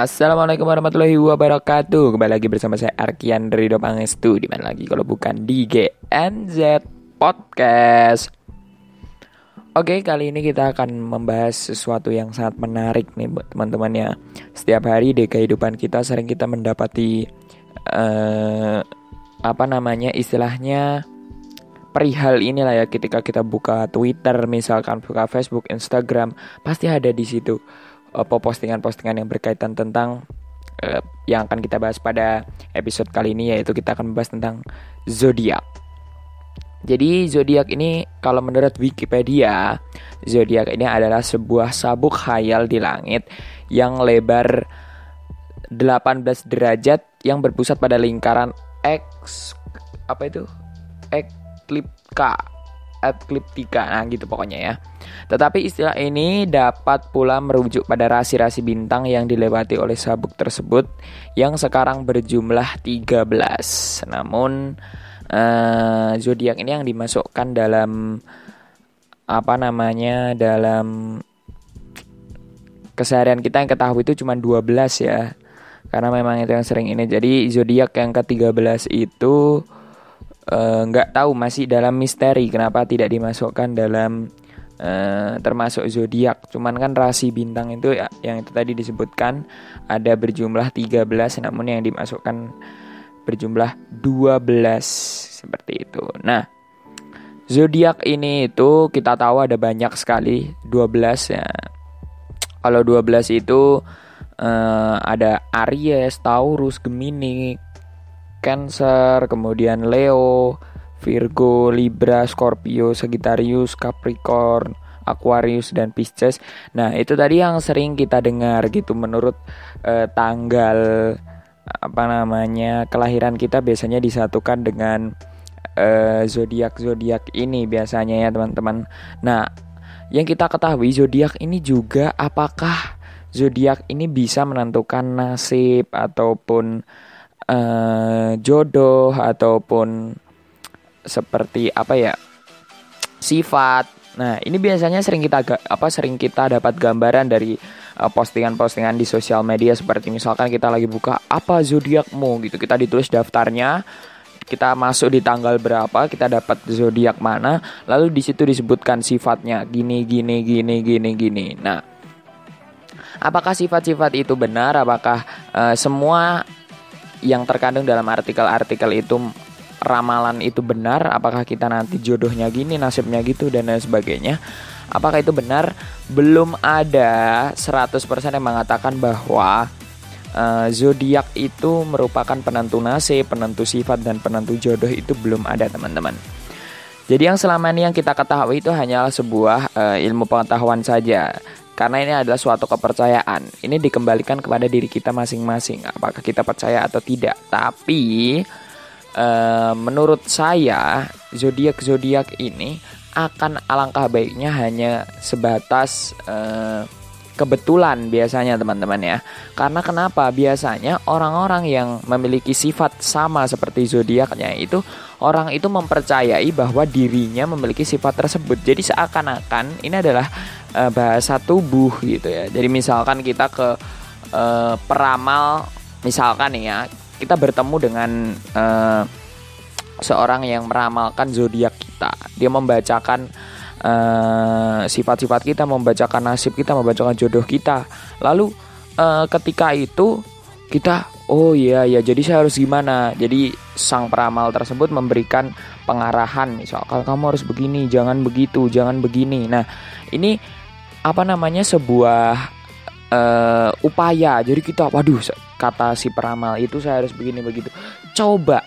Assalamualaikum warahmatullahi wabarakatuh. Kembali lagi bersama saya Arkian Rido Pangestu Di mana lagi? Kalau bukan di GNZ Podcast. Oke kali ini kita akan membahas sesuatu yang sangat menarik nih buat teman-teman ya. Setiap hari di kehidupan kita sering kita mendapati uh, Apa namanya istilahnya perihal inilah ya. Ketika kita buka Twitter misalkan buka Facebook, Instagram pasti ada di situ uh, postingan-postingan yang berkaitan tentang uh, yang akan kita bahas pada episode kali ini yaitu kita akan membahas tentang zodiak. Jadi zodiak ini kalau menurut Wikipedia, zodiak ini adalah sebuah sabuk khayal di langit yang lebar 18 derajat yang berpusat pada lingkaran X apa itu? Ekliptika ekliptika nah gitu pokoknya ya. Tetapi istilah ini dapat pula merujuk pada rasi-rasi bintang yang dilewati oleh sabuk tersebut yang sekarang berjumlah 13 namun uh, zodiak ini yang dimasukkan dalam apa namanya dalam keseharian kita yang ketahui itu cuma 12 ya. Karena memang itu yang sering ini. Jadi zodiak yang ke-13 itu Eh, nggak uh, tahu masih dalam misteri kenapa tidak dimasukkan dalam uh, termasuk zodiak. Cuman kan rasi bintang itu ya, yang itu tadi disebutkan ada berjumlah 13 namun yang dimasukkan berjumlah 12 seperti itu. Nah, zodiak ini itu kita tahu ada banyak sekali 12 ya. Kalau 12 itu uh, ada Aries, Taurus, Gemini, Cancer, kemudian Leo, Virgo, Libra, Scorpio, Sagittarius, Capricorn, Aquarius dan Pisces. Nah, itu tadi yang sering kita dengar gitu menurut eh, tanggal apa namanya kelahiran kita biasanya disatukan dengan eh, zodiak zodiak ini biasanya ya teman-teman. Nah, yang kita ketahui zodiak ini juga apakah zodiak ini bisa menentukan nasib ataupun uh, jodoh ataupun seperti apa ya sifat. Nah ini biasanya sering kita apa sering kita dapat gambaran dari eh, postingan-postingan di sosial media seperti misalkan kita lagi buka apa zodiakmu gitu. Kita ditulis daftarnya kita masuk di tanggal berapa kita dapat zodiak mana lalu di situ disebutkan sifatnya gini gini gini gini gini. Nah apakah sifat-sifat itu benar? Apakah uh, semua yang terkandung dalam artikel-artikel itu ramalan itu benar? Apakah kita nanti jodohnya gini nasibnya gitu dan lain sebagainya? Apakah itu benar? Belum ada. 100% yang mengatakan bahwa uh, zodiak itu merupakan penentu nasib penentu sifat dan penentu jodoh itu belum ada teman-teman. Jadi yang selama ini yang kita ketahui itu hanyalah sebuah uh, ilmu pengetahuan saja karena ini adalah suatu kepercayaan. Ini dikembalikan kepada diri kita masing-masing, apakah kita percaya atau tidak. Tapi e, menurut saya zodiak zodiak ini akan alangkah baiknya hanya sebatas e, kebetulan biasanya teman-teman ya. Karena kenapa? Biasanya orang-orang yang memiliki sifat sama seperti zodiaknya itu orang itu mempercayai bahwa dirinya memiliki sifat tersebut. Jadi seakan-akan ini adalah uh, bahasa tubuh gitu ya. Jadi misalkan kita ke uh, peramal misalkan ya, kita bertemu dengan uh, seorang yang meramalkan zodiak kita. Dia membacakan eh, sifat-sifat kita, membacakan nasib kita, membacakan jodoh kita. Lalu uh, ketika itu kita oh iya ya jadi saya harus gimana? Jadi sang peramal tersebut memberikan pengarahan misalkan kamu harus begini jangan begitu jangan begini. Nah ini apa namanya sebuah uh, upaya. Jadi kita waduh kata si peramal itu saya harus begini begitu. Coba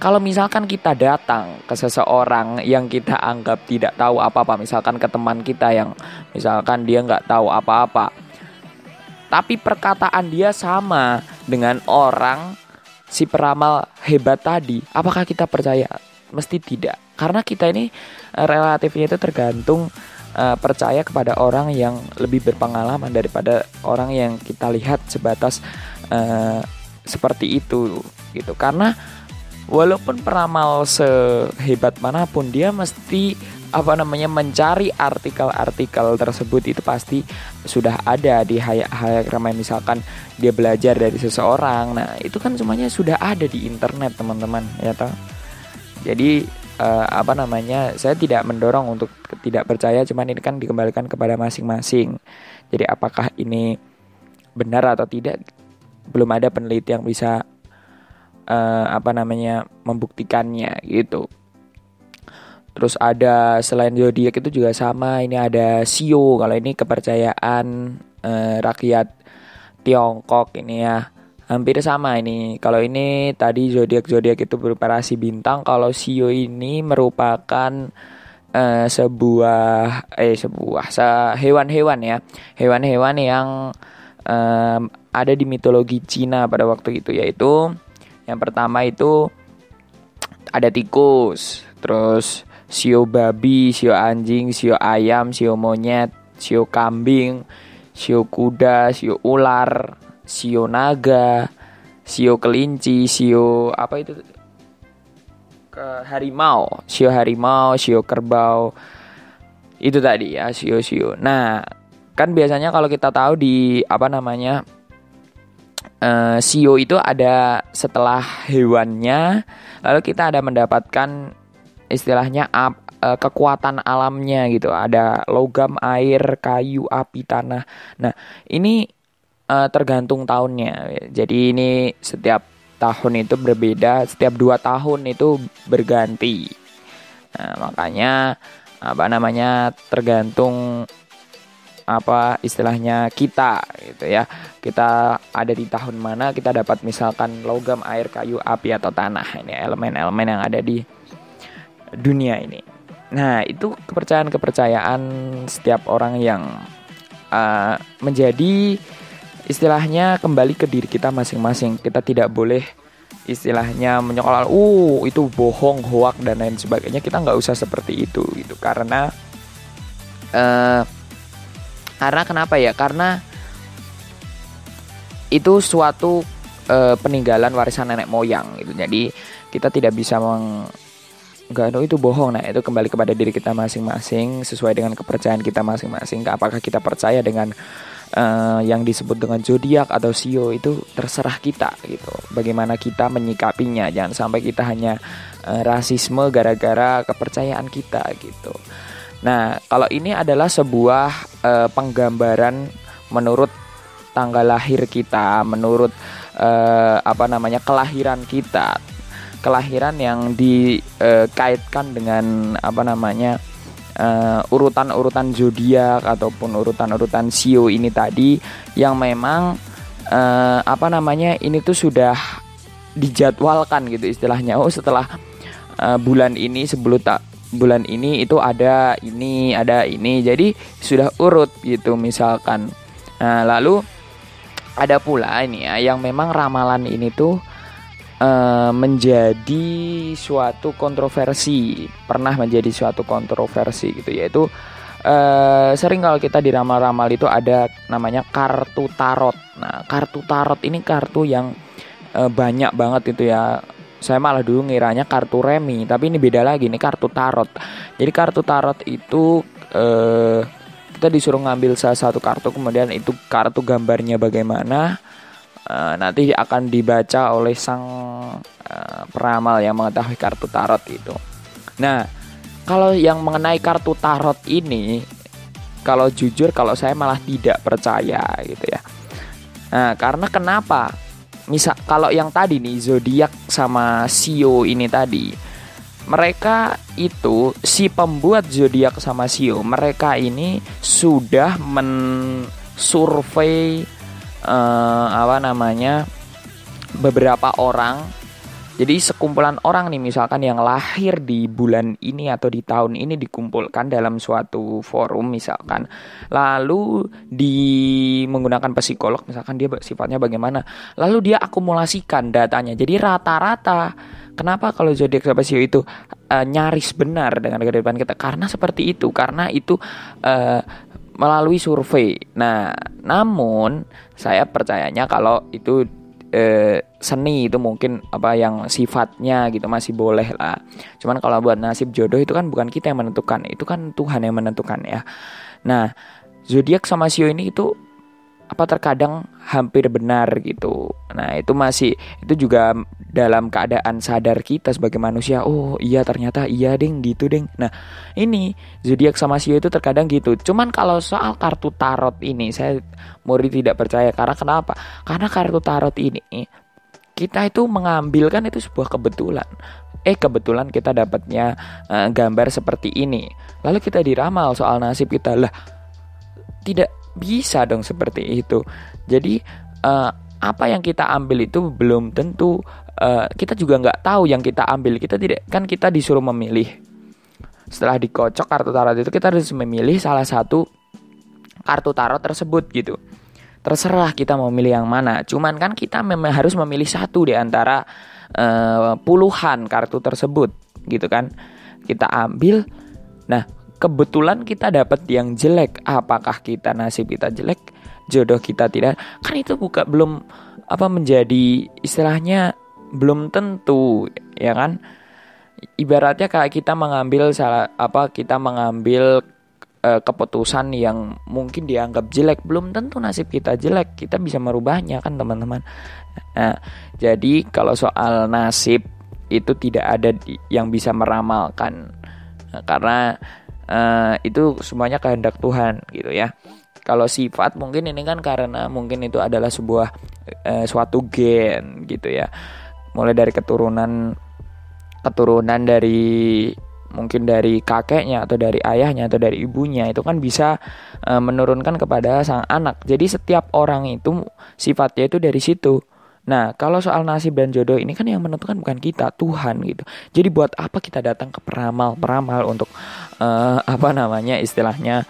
kalau misalkan kita datang ke seseorang yang kita anggap tidak tahu apa-apa, misalkan ke teman kita yang misalkan dia nggak tahu apa-apa, tapi perkataan dia sama dengan orang si peramal hebat tadi, apakah kita percaya? Mesti tidak, karena kita ini eh, relatifnya itu tergantung uh, percaya kepada orang yang lebih berpengalaman daripada orang yang kita lihat sebatas uh, seperti itu gitu karena walaupun peramal sehebat mana pun dia mesti apa namanya mencari artikel-artikel tersebut. Itu pasti sudah ada di Hayakrama misalkan dia belajar dari seseorang. Nah itu kan semuanya sudah ada di internet teman-teman. Ya toh? Jadi uh, apa namanya saya tidak mendorong untuk tidak percaya. Cuman ini kan dikembalikan kepada masing-masing. Jadi apakah ini benar atau tidak belum ada peneliti yang bisa uh, apa namanya membuktikannya gitu Terus ada selain zodiak itu juga sama, ini ada sio. Kalau ini kepercayaan eh, rakyat Tiongkok ini ya. Hampir sama ini. Kalau ini tadi zodiak zodiak itu berupa rasi bintang, kalau sio ini merupakan eh, sebuah eh sebuah se hewan-hewan ya. Hewan-hewan yang eh, ada di mitologi Cina pada waktu itu yaitu yang pertama itu ada tikus, terus sio babi, sio anjing, sio ayam, sio monyet, sio kambing, sio kuda, sio ular, sio naga, sio kelinci, sio apa itu ke harimau, sio harimau, sio kerbau. Itu tadi ya sio-sio. Nah, kan biasanya kalau kita tahu di apa namanya uh, itu ada setelah hewannya lalu kita ada mendapatkan istilahnya ap, uh, kekuatan alamnya gitu. Ada logam, air, kayu, api, tanah. Nah, ini uh, tergantung tahunnya. Jadi ini setiap tahun itu berbeda, setiap dua tahun itu berganti. Nah, makanya apa namanya tergantung apa istilahnya kita gitu ya kita ada di tahun mana kita dapat misalkan logam air kayu api atau tanah ini elemen-elemen yang ada di dunia ini. Nah, itu kepercayaan-kepercayaan setiap orang yang uh, menjadi istilahnya kembali ke diri kita masing-masing. Kita tidak boleh istilahnya menyoal, uh itu bohong, hoak dan lain sebagainya. Kita nggak usah seperti itu gitu. Karena uh, karena kenapa ya? Karena itu suatu uh, peninggalan warisan nenek moyang gitu. Jadi kita tidak bisa meng enggak no itu bohong. Nah itu kembali kepada diri kita masing-masing sesuai dengan kepercayaan kita masing-masing. Apakah kita percaya dengan uh, yang disebut dengan zodiak atau sio itu terserah kita gitu. Bagaimana kita menyikapinya. Jangan sampai kita hanya uh, rasisme gara-gara kepercayaan kita gitu nah kalau ini adalah sebuah uh, penggambaran menurut tanggal lahir kita menurut uh, apa namanya kelahiran kita. Kelahiran yang dikaitkan dengan apa namanya urutan-urutan zodiak ataupun urutan-urutan sio ini tadi yang memang uh, apa namanya ini tuh sudah dijadwalkan gitu istilahnya. Oh setelah bulan ini sebelum tak bulan ini itu ada ini ada ini. Jadi sudah urut gitu misalkan. Nah lalu ada pula ini ya yang memang ramalan ini tuh uh, menjadi suatu kontroversi. Pernah menjadi suatu kontroversi gitu yaitu uh, sering kalau kita di ramal-ramal itu ada namanya kartu tarot. Nah kartu tarot ini kartu yang uh, banyak banget itu ya saya malah dulu ngiranya kartu remi tapi ini beda lagi ini kartu tarot jadi kartu tarot itu uh, kita disuruh ngambil salah satu kartu kemudian itu kartu gambarnya bagaimana uh, nanti akan dibaca oleh sang uh, peramal yang mengetahui kartu tarot itu. Nah, kalau yang mengenai kartu tarot ini, kalau jujur kalau saya malah tidak percaya gitu ya. Nah, karena kenapa? Misal kalau yang tadi nih zodiak sama sio ini tadi, mereka itu si pembuat zodiak sama sio, mereka ini sudah mensurvei uh, apa namanya beberapa orang jadi sekumpulan orang nih misalkan yang lahir di bulan ini atau di tahun ini dikumpulkan dalam suatu forum misalkan. Lalu di menggunakan psikolog misalkan dia sifatnya bagaimana. Lalu dia akumulasikan datanya. Jadi rata-rata kenapa kalau zodiak spesio itu uh, nyaris benar dengan kehidupan kita? Karena seperti itu. Karena itu uh, melalui survei. Nah, namun saya percayanya kalau itu eh, seni itu mungkin apa yang sifatnya gitu masih boleh lah. Cuman kalau buat nasib jodoh itu kan bukan kita yang menentukan, itu kan Tuhan yang menentukan ya. Nah, zodiak sama sio ini itu apa terkadang hampir benar gitu. Nah, itu masih itu juga dalam keadaan sadar kita sebagai manusia. Oh, iya ternyata iya deng gitu deng. Nah, ini zodiak sama sio itu terkadang gitu. Cuman kalau soal kartu tarot ini saya murid tidak percaya karena kenapa? Karena kartu tarot ini kita itu mengambil kan itu sebuah kebetulan. Eh kebetulan kita dapatnya uh, gambar seperti ini. Lalu kita diramal soal nasib kita lah. Tidak bisa dong seperti itu. Jadi uh, apa yang kita ambil itu belum tentu uh, kita juga nggak tahu yang kita ambil. Kita tidak kan kita disuruh memilih. Setelah dikocok kartu tarot itu kita harus memilih salah satu kartu tarot tersebut gitu. Terserah kita mau milih yang mana. Cuman kan kita memang harus memilih satu di antara uh, puluhan kartu tersebut gitu kan. Kita ambil. Nah, kebetulan kita dapat yang jelek. Apakah kita nasib kita jelek? Jodoh kita tidak. Kan itu buka belum apa menjadi istilahnya belum tentu ya kan? Ibaratnya kayak kita mengambil salah apa kita mengambil uh, keputusan yang mungkin dianggap jelek. Belum tentu nasib kita jelek. Kita bisa merubahnya kan teman-teman? Nah jadi kalau soal nasib itu tidak ada yang bisa meramalkan. Nah, karena uh, itu semuanya kehendak Tuhan gitu ya. Kalau sifat mungkin ini kan karena mungkin itu adalah sebuah uh, suatu gen gitu ya. Mulai dari keturunan keturunan dari mungkin dari kakeknya atau dari ayahnya atau dari ibunya itu kan bisa uh, menurunkan kepada sang anak. Jadi setiap orang itu sifatnya itu dari situ Nah, kalau soal nasib dan jodoh ini kan yang menentukan bukan kita, Tuhan gitu. Jadi buat apa kita datang ke peramal-peramal untuk uh, apa namanya istilahnya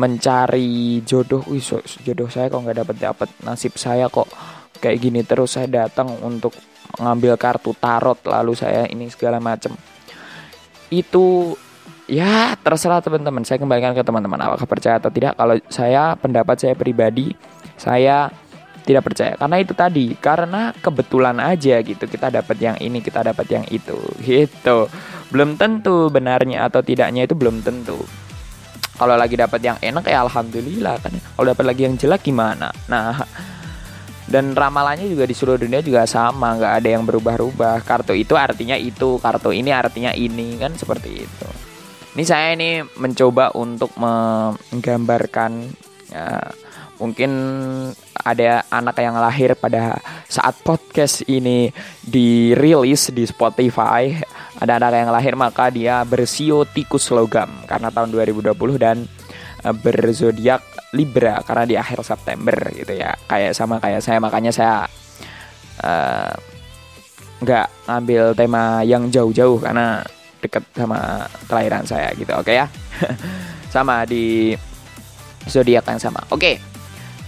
mencari jodoh. Wih, jodoh saya kok nggak dapat dapat, nasib saya kok kayak gini terus saya datang untuk mengambil kartu tarot lalu saya ini segala macam. Itu ya terserah teman-teman. Saya kembalikan ke teman-teman apakah percaya atau tidak. Kalau saya pendapat saya pribadi, saya tidak percaya. Karena itu tadi karena kebetulan aja gitu kita dapat yang ini kita dapat yang itu gitu. Belum tentu benarnya atau tidaknya itu belum tentu. Kalau lagi dapat yang enak ya alhamdulillah kan. Kalau dapat lagi yang jelek gimana? Nah dan ramalannya juga di seluruh dunia juga sama nggak ada yang berubah-ubah. Kartu itu artinya itu kartu ini artinya ini kan seperti itu. Ini saya ini mencoba untuk menggambarkan ya, mungkin ada anak yang lahir pada saat podcast ini dirilis di Spotify. Ada anak yang lahir maka dia bersio tikus logam karena tahun 2020 dan uh, berzodiak Libra karena di akhir September gitu ya. Kayak sama kayak saya makanya saya uh, nggak ngambil tema yang jauh-jauh karena deket sama kelahiran saya gitu oke okay ya? Sama di zodiak yang sama. Oke. okay.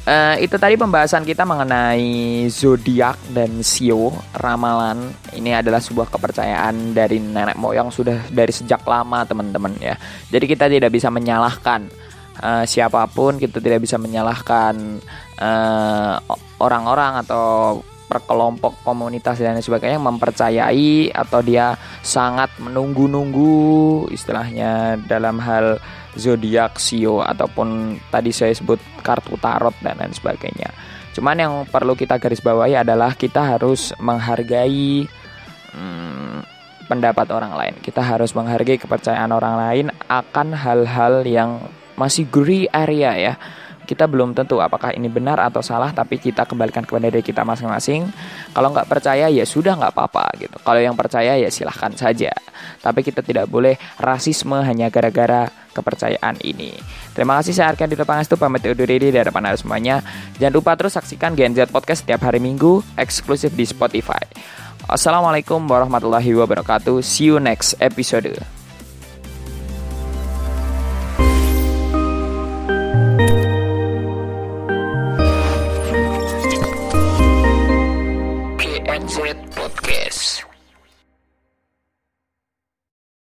Uh, itu tadi pembahasan kita mengenai zodiak dan sio ramalan. Ini adalah sebuah kepercayaan dari nenek moyang sudah dari sejak lama teman-teman ya. Jadi kita tidak bisa menyalahkan uh, siapa pun, kita tidak bisa menyalahkan uh, orang-orang atau perkelompok komunitas dan sebagainya yang mempercayai atau dia sangat menunggu-nunggu istilahnya dalam hal zodiak, sio ataupun tadi saya sebut kartu tarot dan lain sebagainya. Cuman yang perlu kita garis bawahi adalah kita harus menghargai hmm, pendapat orang lain. Kita harus menghargai kepercayaan orang lain akan hal-hal yang masih gray area ya kita belum tentu apakah ini benar atau salah tapi kita kembalikan kepada diri kita masing-masing. Kalau nggak percaya ya sudah nggak apa-apa gitu. Kalau yang percaya ya silahkan saja. Tapi kita tidak boleh rasisme hanya gara-gara kepercayaan ini. Terima kasih saya Arkan di depan itu pamit undur diri dari depan semuanya. Jangan lupa terus saksikan Gen Z Podcast setiap hari Minggu eksklusif di Spotify. Assalamualaikum warahmatullahi wabarakatuh. See you next episode